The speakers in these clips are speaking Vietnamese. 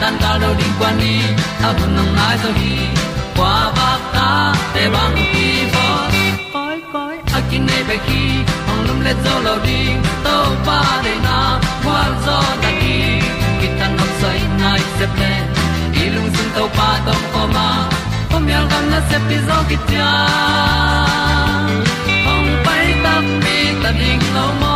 tan cao do đi qua đi, ta bu nang mai zo khi qua ba ta te bang ki bo koi koi a kin nei be ki ong lum le zo lo di to pa de na kwa zo ta ki ki tan nok sai nai se ple lung sun to pa tom ko ma. Pom yal gam na se pi zo ki tia ong pai ta mi ta ding lo mo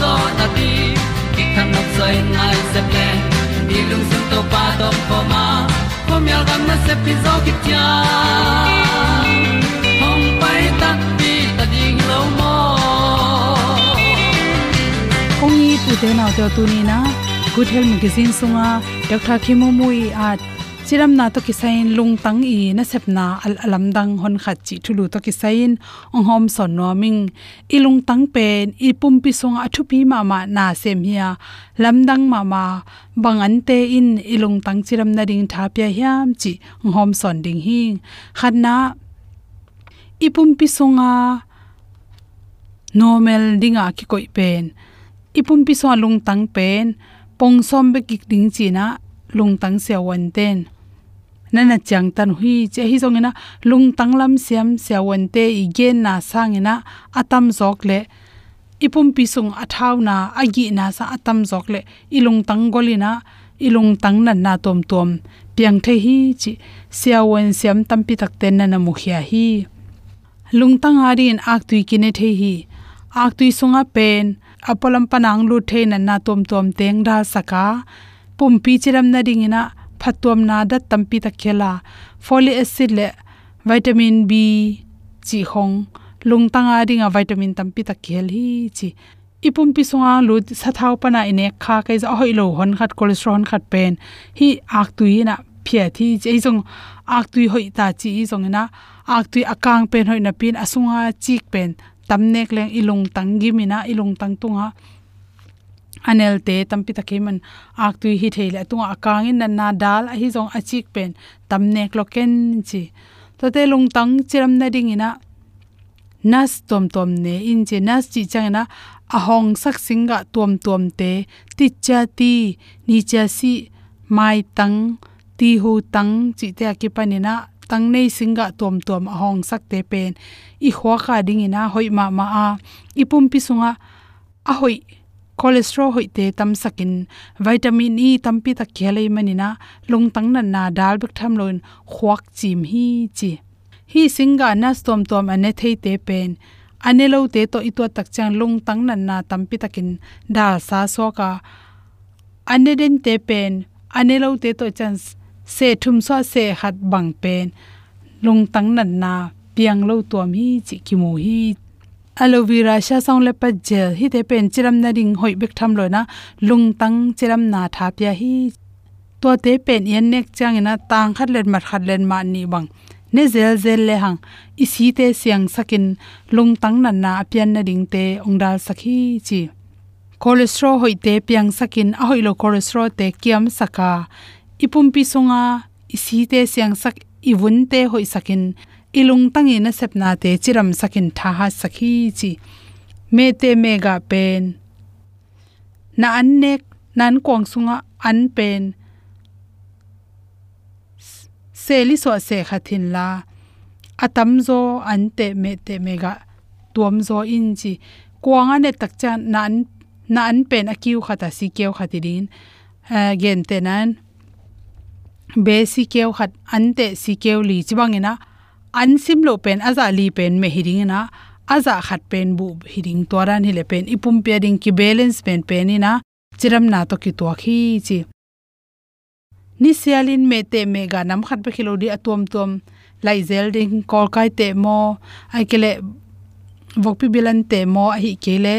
zo na ti ki kan nok sai nai se ple ni lung sun to pa to pa ma. Pom yal gam na se pi zo ki tia hom pai ta ti ta ding lo mo ong ni tu te na te tu ni na good health magazine sunga dr khimu mui at chiram na to kisain lung tang i na sepna al alam dang hon khat chi thulu to kisain ong hom son no ming. I lung tang pen, i pum pi song athu pi ma ma na sem hia. Lam dang ma ma bang an te in, i lung tang chiram na ding tha pya hiam chi ong hom son ding hi khanna i pum pi songa normal dinga ki koi pen. Ipum pi so lung tang pen, pong som be kik ding chi na lung tang se wan ten nana chang tan hui che hi zong ina lung tang lam siam se wan te i gen na sang ina atam zok le. Ipum pi sung athau na agi na sa atam zok le. Ilung tang golina, ilung tang na na tom tom piang the hi chi sia wan siam tam pi tak ten na na mukhia hi. Lung tang arin ak tui kine the hi. Ak tui sunga pen, apolam panang lu the na na tom tom teng da saka. Pumpi chiram na ringina phatuam na da tampi ta khela. Folic acid le vitamin b, chi hong lungtanga ringa vitamin tampi ta khel hi, chi. Ipum pi sunga lu sa thau pana ine kha kai za hoi lo hon khat cholesterol khat pen. Hi ak tu na phia thi che jong ak tu hoi ta chi jong na ak tu akang pen hoi na pin asunga chik pen. Tamnek leng ilung tangi mina, ilung tang tunga anel te tampi takiman ak tu hi theile tunga akangin na na dal a hi jong achik pen tamne kloken chi. To te lung tang chiram na ding ina. Nas tom tom ne in che nas chi chang na ahong sak singa tom tom te. Ti cha ti, ni cha si, mai tang, ti hu tang chi te ki panina tang nei singa tom tuam ahong sak te pen. I khwa ka ding ina, hoi ma ma a. Ipum pi sunga, a hoi cholesterol hoi te tam sakin, vitamin e tampi ta khelei manina, lungtang na na dal bek tham loin khwak chim hi chi. Hi singa na stom tom ane thei te pen. Anelo te to ito tak chang lung tang nan na tampi takin, dal sa so ka. Aneden te pen anelo te to chan se thum so se hat bang pen. Lung tang nan na piang lo to mi chi ki mu hi aloe vera sha song le pa gel hi te pen chiram na ring hoi bek tham lo na lung tang chiram na tha pya hi. To te pen yen nek chang ina tang khat len mar khat len ma ni bang ne zel zel le hang. Isi te siang sakin lung tang nan na apian na ding te ongdal sakhi chi. Cholesterol hoi te piang sakin, a hoi lo cholesterol te kiam saka. Ipum pi songa isi te siang sak iwun te hoi sakin ilung tangi na sepna te chiram sakin tha ha sakhi chi. Me te mega pen. Na an nek nan kong sunga, an pen. Seli so se khathin la. Atam zo ante me te mega tuam zo in chi. Kwanga ne tak chan nan na an pen akiu khata si keu khatirin eh, gen te nan. Be si keu khat ante si keu li chiwangina an sim lo pen, aza li pen me hiring na aza khat pen bu hiring toran hi le pen. Ipum pe ding ki balance pen pen ina chiram na to ki to khi chi. Ni sialin me te me ga nam khat pe khilo di atom tom lai zel ding kol kai te mo, ai kele vokpi bilan te mo hi kele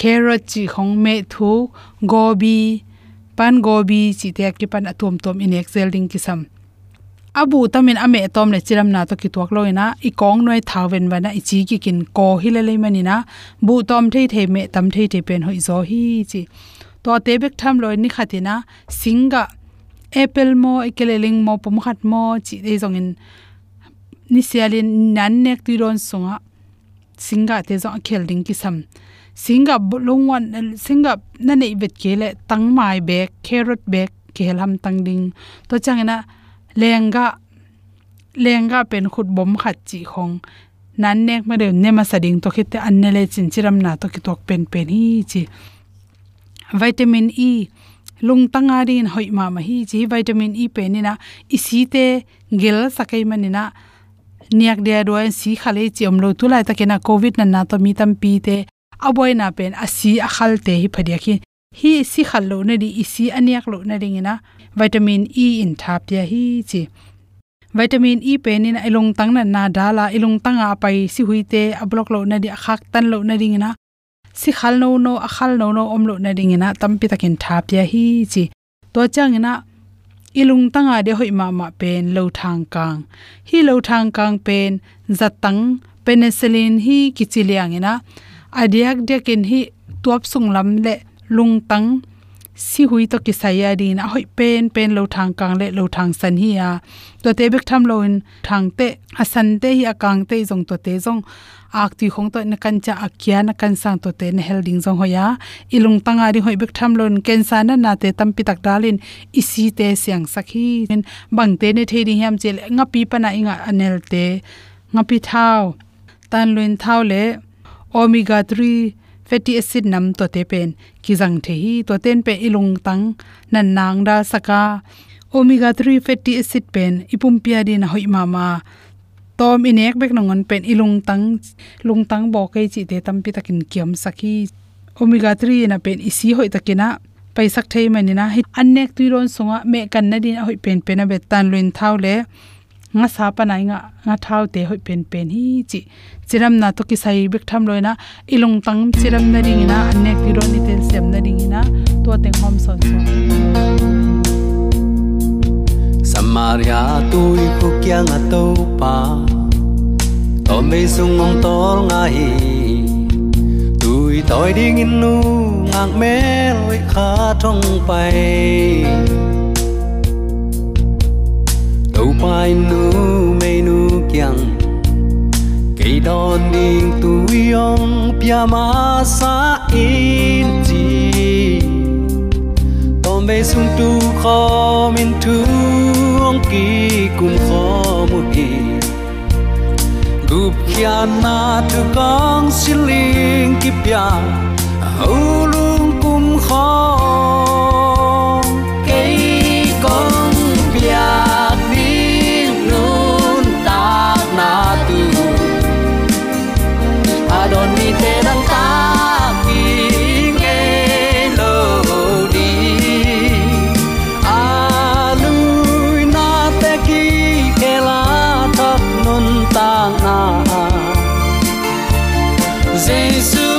carrot chi khong me thu, gobi, pan gobi chi te ki pan atom tom in excel ding ki sam abu tamin ame tom le chiram na to ki tuak loina i kong noi thawen wana i chi ki kin ko hile le mani na. Bu tom thei thei me tam thei te pen hoi zo hi chi. To te bek tham loi ni khatina singa, apple mo ikeleling mo pom khat mo, chi de zong in. Ni sialin nan nek ti ron sunga. Singa te zo khel ding ki sam singa longwan singa na nei bet kele tang mai bek, carrot bek kelam tang ding. To changena lenga lenga pen khut bom khat chi khong. Nan nek ma de ne ma sading to khite anne le chin chiram na to ki tok pen pen hi chi. Vitamin e lung tanga rin hoi ma ma hi chi. Vitamin e pe ni isi te gel sakai manina niak de do si khale chi om lo tu lai ta kena covid na na to mi tam pi te. Aboi na pen asi akhal te hi phadia khi hi, si khallo na di isi aniak lo na ring vitamin e in thap ya hi, chi. Vitamin e pen in na ilong tang na na dala ilong tanga pai si huite ablok lo na di khak tan lo na ring ina si khal no no akhal no no, om lo na ring ina tampi takin thap ya hi, chi. To chang ina ilung tanga de hoi ma ma pen lo thang kang. Hi lo thang kang pen zatang penicillin hi kichiliang ina adiak dekin hi tuap sung lam le lung tang si hui to ki saya di na hoi pen pen lo thang kang le, lo thang san hi ya. To te bek tham lo in, thang te asan te hi akang te jong to te jong ak ti khong to na kan cha akya na kan sang to te na helding jong hoya ilung tanga ri hoi bek tham lon ken sa na na te tam pi tak dalin isi te siang sakhi bang te ne thei ri hiam chel nga pi pa na inga anel te. Nga pi thau tan luin thau le, omega 3 fatty acid nam to te pen ki jang the hi to ten pe ilung tang nan nang da saka omega 3 fatty acid pen ipum pia din hoi ma ma tom inek bek nongon pen ilung tang lung tang bo kai chi te tam pi takin kiam saki omega 3 na pen isi hoi takina paisak thei manina hi annek tuiron songa me kan na din hoi pen pen a bet tan luin thau le nga sa pa nai nga nga thau te hoi pen pen hi chi chiram na to ki sai bek tham loina ilung tang chiram na ring na anek ti ro ni tel sem na ring na to teng hom son so Samaria tôi khu kia ngà tâu pa to mê sung ngong tol nga hi tôi tôi đi nghìn nu ngang mê lối khá trong bay tàu bay nu mê nu kiang. Cây đòn đi tu yong pia ma sa in chi. Tom be sung tu kho min tu ông kỳ cùng kho mu kỳ. Gup kia na tu kong siling ki pia hầu lung cây kho bia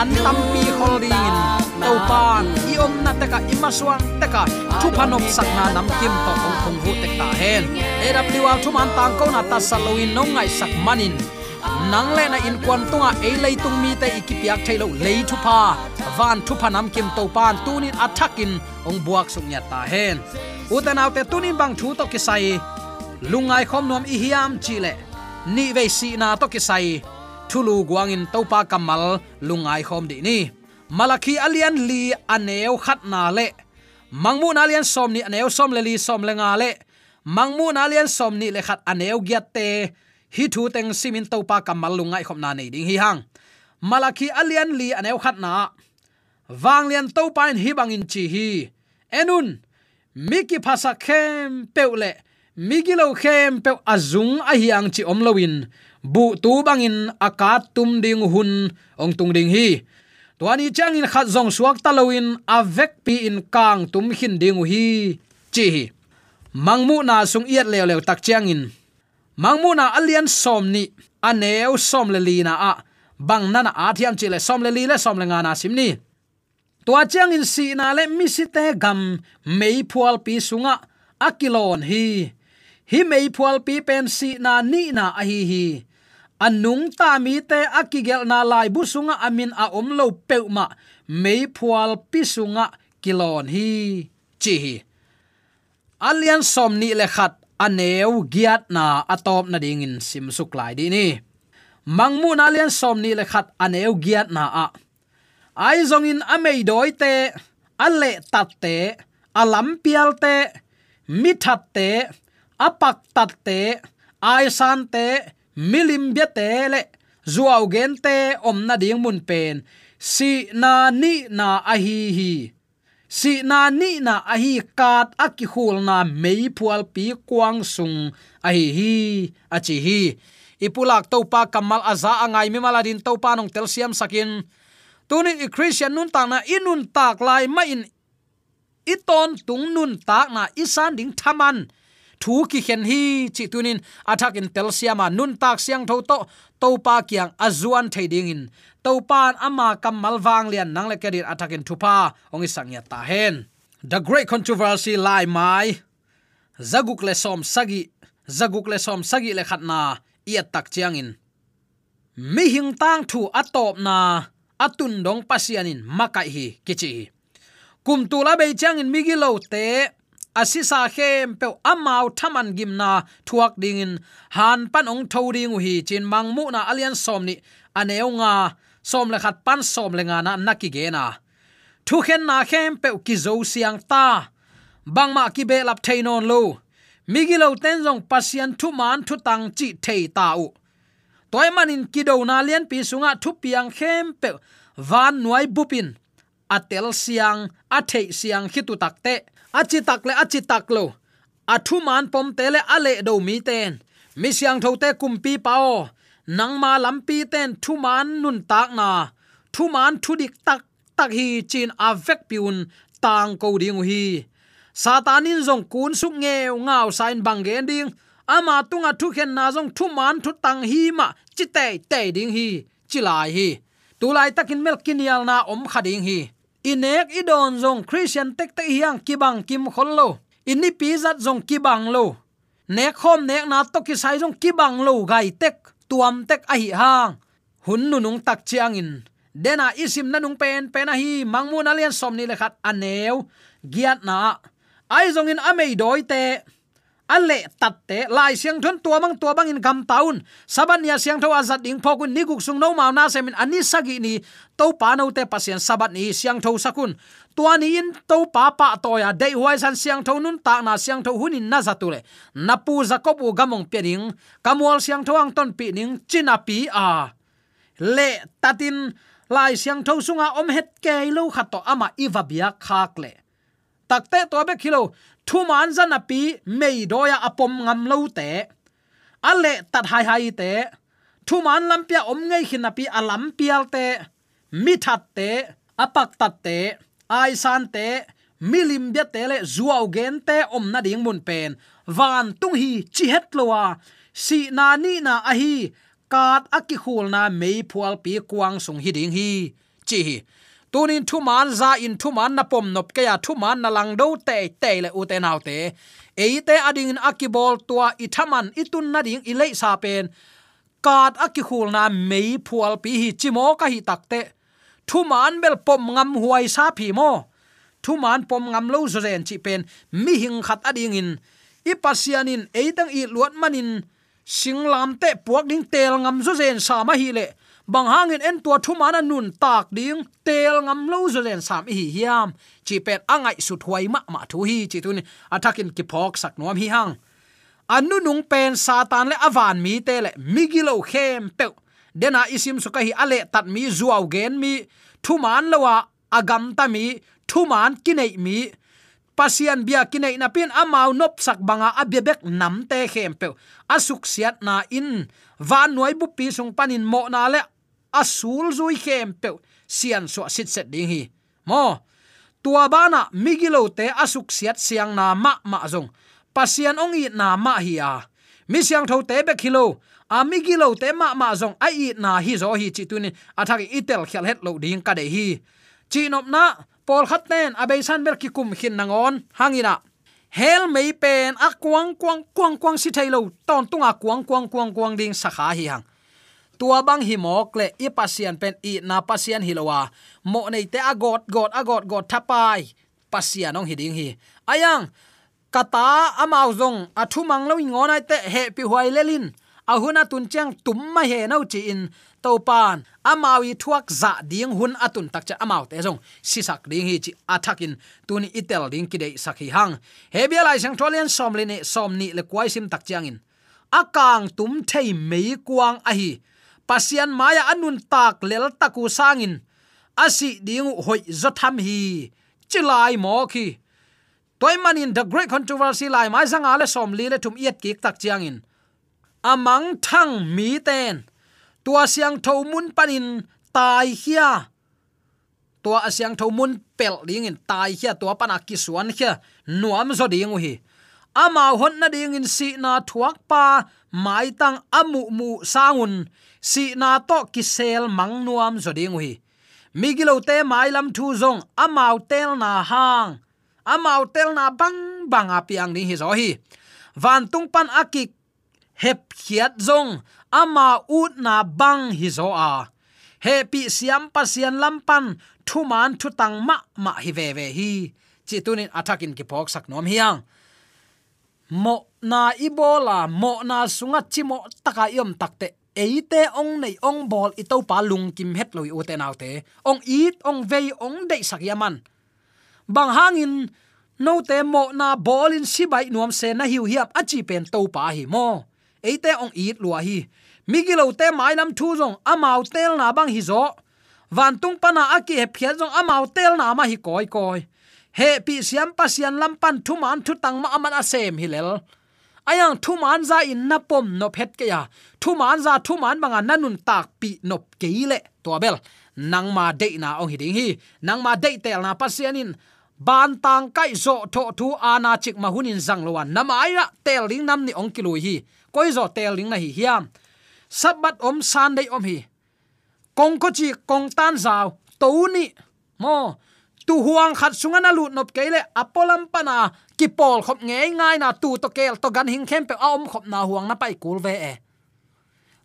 an tam pi khol to pan i om na te ka ima suang te ka thu phanop sak na nam kim to ong khong hu tek ta hen. E W liwa thu man tang ko na ta saloin no ngai sak manin nang le na in kwan tunga e lei tung mi te ikipiak thailo lei thu pa. Van thu phanam kim to pan tunin attackin ong buak suk nya ta hen. Uten autte tunin bang thu to ki sai lungai khom nom i hiam chi le. Ni ve si na to ki sai thulu guangin topa kamal, lungai khom di ni. Malaki alian li aneu khat na le. Mangmu na alian som ni aneu som le li som le nga le. Mangmu na alian som ni le khat aneu giat te. Hi thu teng simin topa kamal, lungai khom na nei ding hi hang. Malaki alian li aneu khat na. Wang lian topa in hi bangin chi hi. Enun, miki phasa khem peule migilo khem pe azung a hiang chi omlowin bu tu bangin akat tum ding hun, ong tung ding hi. Tuani changin khat zong suak taloin avek pi in kang tum hin ding hi. Chi mangmu na sung iat lew lew tak changin mangmu na alian som ni aneu som le li na a. Bang nana a thiam chi le som le li le som le nga na sim ni. Tua chang in si na le mi si te gam, mei phual pi sunga akilon hi hi mei phual pi pen si na ni na a hi hi. Anung ta mi te akigel na lai bu sunga amin a om lo peuma mei phual pi sunga kilon hi. Chi hi. Alian som ni le khat aneu giat na atop na ding in sim suk lai di ni. Mangmu na alian som ni le khat aneu giat na a. Ai zong in amei doi te ale tat te alam pial te, mi that te apak tat te ai san te milim bia te le zuaw gen te om na ding mun pen. Si na ni na a hi. Hi si na ni na a hi kat a ki hul na mei pual pi kwang sung a hi hi a chi hi. Ipulak topa kamal aza angai mi maladin topa nong tel siam sakin. Tunin i christian nun tak na inun tak lai ma in iton tung nun tak na isan ding thaman thu ki khen hi chi tunin athak in tel siama nun tak siang tho to to pa kyang azuan thading in. To pan ama kamal wang lian nang le kedir athak in thupa ong isang ya ta hen. The great controversy lai mai. Zaguk le som sagi, zaguk le som sagi le khatna ia tak chiang in. Mi hing tang thu atop na, atun dong pasianin makai hi, kichi kum tu la be chang in migilo te asisa khem pe amau thaman gimna thuak ding in. Han pan ong tho ding hi chin mang mu na alian som ni. Aneu nga, som le khat pan som le nga na naki ge na. Thu khen na khem pe ki zo siang ta. Bang ma ki be lap thainon lo. Migilo ten jong pasian thu man thu tang chi thei ta u. Toy manin kido na lian pi sunga thu piang khem pe van nuai bupin atel siang athei siang hitu takte achi takle achi taklo athu man pom te le, ale do mi ten. Mi siang tho te kumpi pao nang ma lampi ten, thu man nun tak na thu man thu dik tak tak hi chin avek piun, tang ko ding hi. Satanin zong kun suk nge ngao sain bang gen ding. Ama tunga thu khen na zong thu man thu tang hi ma, chi te te ding hi, chi lai hi. Tu lai takin mel kinial na om khading hi inek idon zong christian tek te hiang kibang kim khollo ini pizat zong kibang lo. Nek khom nek na to ki sai zong kibang lo gai tek, tuam tek a hi hang. Hun nu nung tak chiang in. Dena isim na nung pen pen a hi mangmun alian som ni le khat aneu giat na. Ai zong in amei doi te ale tatte, lai siang thon tua mang tua bang in gam taun. Saban ya siang tho azat ding phokun ni guk sung no ma na semin ani sagi ni. To pa no te pasien sabat ni siang tho sakun tua ni in to pa pa to ya. Dei huai san siang tho nun, ta na siang tho hunin na zatule na pu zakob u gamong pening kamwal siang tho ang ton pi ning china pi a. Le tatin, lai siang tho sunga om het ke lo khato ama ivabia khak le takte to be khilo. Thu man zan api mei doya apom ngam lo te. Ale tat hai hai te. Thu man lampia om ngei khin api alam pial te. Mi that te, apak tat te, ai san te milim bia te le zuaw gen te om na ding mun pen. Van tung hi chi het lowa si na ni na a hi kat aki khul na mei phual pi kuang sung hi ding hi. Chi hi tunin thu man za in thu man na pom nop ke ya thu man na lang do te te le u te nau te. Eite ading in akibol tua ithaman itun na ding ilei sa pen. Kat akikhul na mei phual pi hi chimo ka hi takte thu man bel pom ngam huai sa phi mo. Thu man pom ngam lo zo ren chi pen. Mi hing khat ading in. Ipasianin eidang i luat manin singlam te puak ding tel ngam zo zen sa ma hi le bang hangin en tua thu mana nun tak ding tel ngam lo zolen sam hi hiam. Chi pet angai su thuai ma ma thu hi chi tun atakin ki phok sak nom hi hang. Anu nung pen satan le avan mi te le migilo khem pe dena isim su ka hi ale tat mi zuaw gen mi. Thu man lawa agam ta mi. Thu man kinai mi. Pasian bia kinai na pin amau nop sak banga abebek nam te khem pe asuk siat na in. Van noi bu pi sung panin mo na le asul zui khem pe sian so sit set ding hi. Mo, tua bana migilo te asuk siat siang na ma ma zong. Pasian ong i na ma hi a. Mi siang tho te be khilo a migilo te ma ma zong. Ai i na hi zo hi chi tunin athak itel khel het lo ding ka de hi. Chi nop na pol khat ten abei san ber ki kum khin nangon hangina hel mei pen a kwang kwang kwang kwang si thailo ton tunga kwang kwang kwang kwang ding sakha hi hang tua bang hi mok le i pasian pen i na pasian hilowa mo nei te agot, got agot, got thapai. Pasian ong hiding hi. Ayang, kata amau zong athu mang lo ngonai te he pi huai lelin ahuna tun chang tum ma he no chi in. To pan amawi thuak za ding hun atun tak cha amau te zong. Si sak ding hi chi athakin tuni itel ding ki dei sakhi hang. He bia lai sang tholian som le ne som ni le kwai sim tak chang in. Akang tum thei mei kuang a hi pasian maya anun tak lel taku sangin. Asi dingu hoi zotham hi. Chilai mo khi. Toy manin the great controversy lai mai zanga le som li le thum yet kik tak chiangin amang thang mi ten. Tua siang tho mun panin tai hia. Tua asyang tho mun pel ding in tai hia. Tua pana ki suan hia. Nuam zo ding hi ama hon na ding in si na thuak pa, mai tang amu mu sangun. Si na to ki sel mang nuam zo ding hi migilo te mai lam thu zong, amau tel na hang. Amau tel na bang bang apiang ni hi zo hi. Van tung pan akik hep khiat zong, ama ut na bang hi zo a. He pi siam pasian lampan thu man thu tang ma ma hi ve ve hi. Chi tunin atakin ki pok sak nom hiang mo na ibola mo na sunga chimo taka yom takte. Eite ong nei ong bol itau pa lung kim het loi u te ong it, ong vei, ong dei sakyaman bang hangin no te mo na bol in sibai nuam se na hiu hiap achi pen to pa hi mo. Eite ong it lua hi. Migilo te mai nam thu jong amau tel na bang hi zo. Van tung pana aki he phia jong amau tel na ma hi koi koi he pi siam pa sian lampan thu man thu tang ma aman asem hilel. Ayang thu man za in na pom no phet ke ya. Thu man za thu man banga nanun tak pi nop keile to bel, nang ma de na ong hi ding hi. Nang ma de tel na pasianin ban tang kai zo tho thu ana chik ma hunin zang lowan namai ra, tel ring nam ni ong kilui hi. Koi zo tel ring na hi hiam. Sabat om san dei om hi. Kong ko chi kong tan zao to ni. Mo tu huang khat sunga na lut nop kele apolam pana ki pol khop nge ngai na tu to kel to gan hing khem pe om khop na huang na pai kul ve e.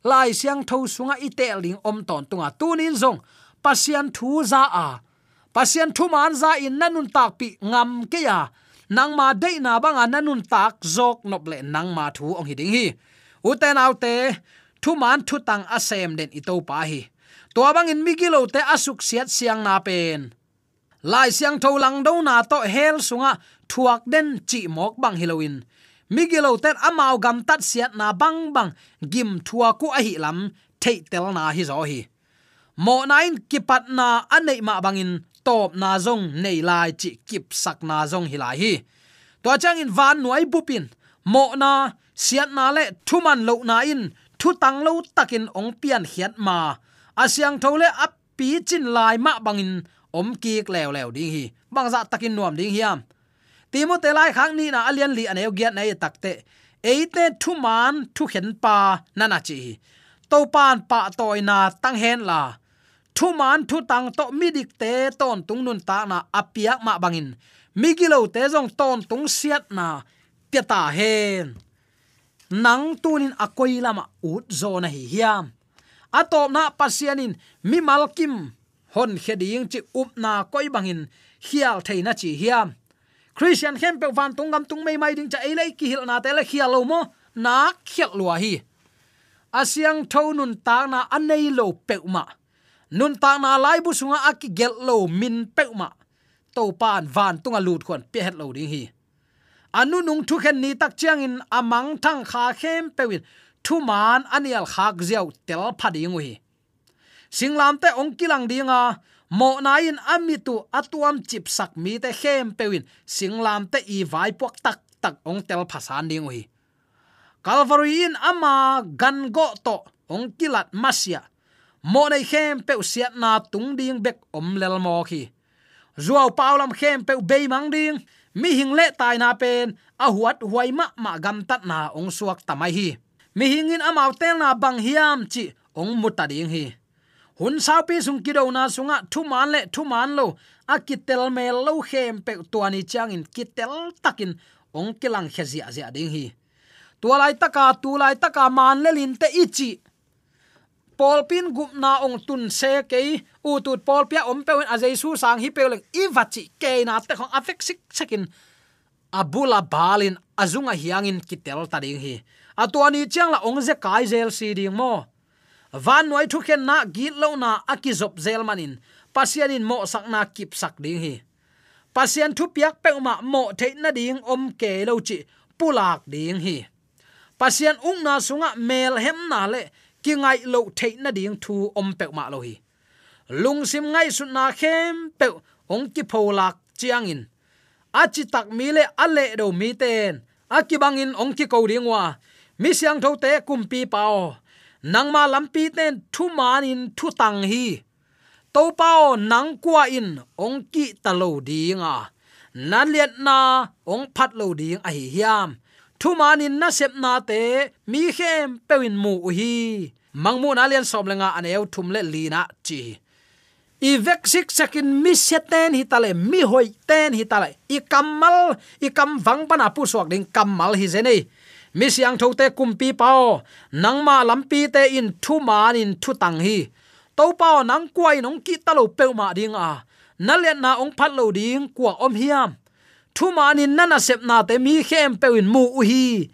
Lai siang tho sunga i te ling om ton tunga. Tunin zong, pasian thu za a. Pasian thu man za in nanun tak pi ngam ke ya. Nang ma dei na banga nanun tak zok nop le nang ma thu ong hi ding hi. Uten autte thu man thu tang asem den i pa hi. To bang in migilo te asuk siat siang na pen lai siang tho lang do na to hel sunga thuak den chi mok bang halloween. Migilo tet amao gam tat siat na bang bang gim thua ku a hi lam thei tel na hi zo hi mo nain kipat na anei ma bangin top na zong nei lai chi kip sak na zong hi lai hi to chang in van nuai bupin mo na siat na le thuman lo na in. Thu tang lo takin ong pian hiat ma asyang à thole ap pi chin lai ma bangin om ki lew lew ding hi. Bangza takin nuam ding hiam. Timo te lai khang ni na alian li anew giat nei takte eite thu man thu khen pa nana chi to pan pa toy na tang hen la. Thu man thu tang to midik te ton tung nun ta na apiak ma bangin. Migilo te jong ton tung siat na piata hen. Nang tunin akoi lama ut zo na hi hiam. Atop na pasianin mi malkim hon kheding chi up na koi bangin, hial theina chi hiam. Christian hem pe van tung gam tung mai mai ding cha ele ki hil na te la khial lo mo, na khial lua hi. Asyang tho nun ta na anei lo pe ma. Nun ta na lai bu sunga aki gel lo min pe ma. To pan van tunga lut khon pe het lo ding hi. Anu nung thu khen ni tak chiang in amang thang kha khem pewin thu man anial khak ziaw tel phading hi singlam te ong kilang dinga. Mo na in amitu atuam chip sak mi te khem pewin. Singlam te i vai pok tak tak ong tel phasan ding ui. Calvary in ama gan go to ong kilat masia. Mo nei khem pe siat na tung ding bek om lel mo khi. Zuaw paulam khem pe be mang ding. Mi hing le tai na pen. A huat huai ma ma gam tat na ong suak tamai hi. Mi hingin amau tel na bang hiam chi ong mutta ding hi hun sao pi sung kido na sunga thu man le thu man lo. A kitel me lo khem pe tuani chang in kitel takin ong kilang khazia zia ding hi. Tua lai taka, tu lai taka man le lin te ichi. Polpin pin na ong tun se ke u tut polpia om pe a jesu sang hi pe leng i vachi ke na te khong afek sik sekin. Abula balin azunga hiangin kitel ta ding hi. Atuani chang la ong ze kai zel si ding mo van noi thu khen na git lo na akizop zel manin. Pasianin mo sak na kip sak ding hi. Pasian thu piak pe ma mo the na ding om ke lo chi pulak ding hi. Pasian ung na sunga mel hem na le ki ngai lo the na ding thu om pe ma lo hi. Lung sim ngai su na khem pe ong ki pholak chiang in. Achi tak mi le ale do mi ten. Akibangin ong ki ko dingwa mi siang tho te kum pi pao nangma lampi ten thu man in thu tang hi to pao nang kwa in ong ki talo dinga. Na liet na ong phat lo ding a hi hiam. Thu manin na sep na te mi khem pewin mu hi mangmu na lian som lenga aneu thum le lina chi. I vek sik sakin mi seten hi tale, mi hoi ten hi tale. I kamal i kam wang pana pu suak ding kamal hi zenei mi siang tho te kumpi pao. Nangma lampi te in thu man in thu tang hi. To pao nang kwai nong ki talo pe ma ding a. Na le na ong phat lo ding kwa om hiam. Thu man in nana sep na te mi khem pe in mu u hi.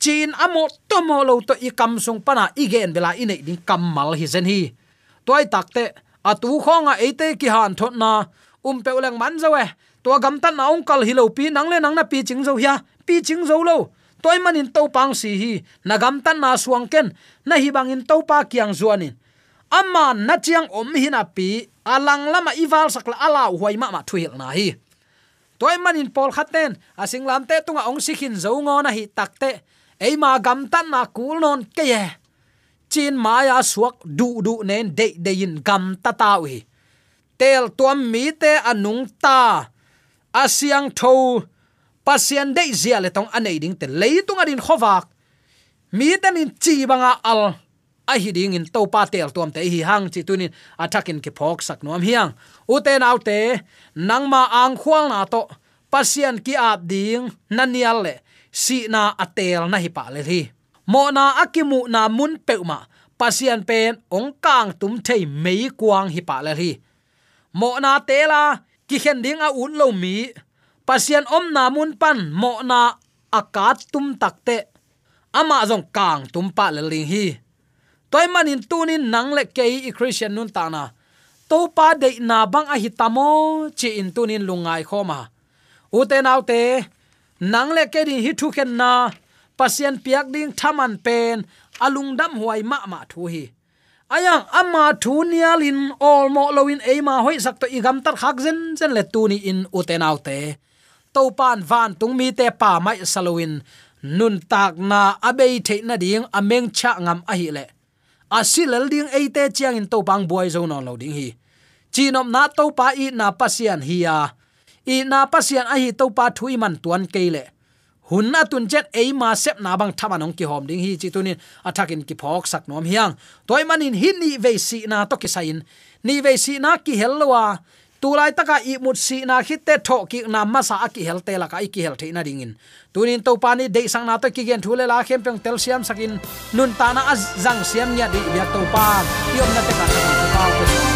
Chin amo tomo lo to i kam sung pana igen bela ine ding kam mal hi zen hi. Toy takte atu khonga ate ki han thot na. Um pe ulang man zawe to gam tan na ong kal hi lo pi nang le nang na pi ching zo hia. Pi ching zo lo toy manin to pang si hi nagam tan na suang ken, na hi bangin to pa kyang zuanin. Amma na chiang om hi na pi, alang lama iwal sakla ala huai ma ma thuil na hi. Toy manin pol khaten asing lam te tunga ong sikhin zo ngo na hi takte eima gam tan na kul non ke ye. Chin maya suak du du nen de de in gam ta ta wi tel tuam mi te anung ta. Asiang tho pasian de zia le tong anei ding te leitung adin khowak. Mi tan in chi banga al, a hi ding in to pa tel tuam te hi hang chi tunin attackin ke phok sak nom hiang. U te nau te nangma ang khwal na to pasian ki ap ding nanial le, si na atel na hi pa le hi. Mo na akimu na mun peuma pasian pen ong kang tum thei mei kwang hi pa le hi. Mo na tela ki khen ding a un lo mi pasian om na mun pan, mo na akat tum takte ama zong kang tum pa le ling hi. Toy manin tunin nang le ke i christian nun ta na. To pa de na bang a hitamo chi in tunin lungai khoma ute naute nang le ke din hi thu ken na, pasian piak ding thaman pen, alung dam huai ma ma thu hi. Ayang, ama thu nialin all mo loin e ma hoi sak to igam tar khak zen zen le tu ni in uten naute to pan van tung mi te pa mai salowin nun tak na abei the na ding ameng cha ngam a hi le. Asilal ding e te chiang in to bang boy zo no lo ding hi. Chinom na to pa i na pasian hi ya i na pasian a hi to pa thui man tuan ke le. Hun na tun jet e ma sep na bang thama nong ki hom ding hi chi tunin attacking ki phok sak nom hiang. Toy manin hin ni ve si na to ki sain. Ni ve si na ki helwa tulai taka i mut si na khit te tho ki na ma sa ki hel te la ka, i ki hel theina ringin. Tunin to pani de sang na to ki gen thule la khem peng tel siam sakin nun ta na az zang siam nya di bia to pa yom na te ka ta pa ko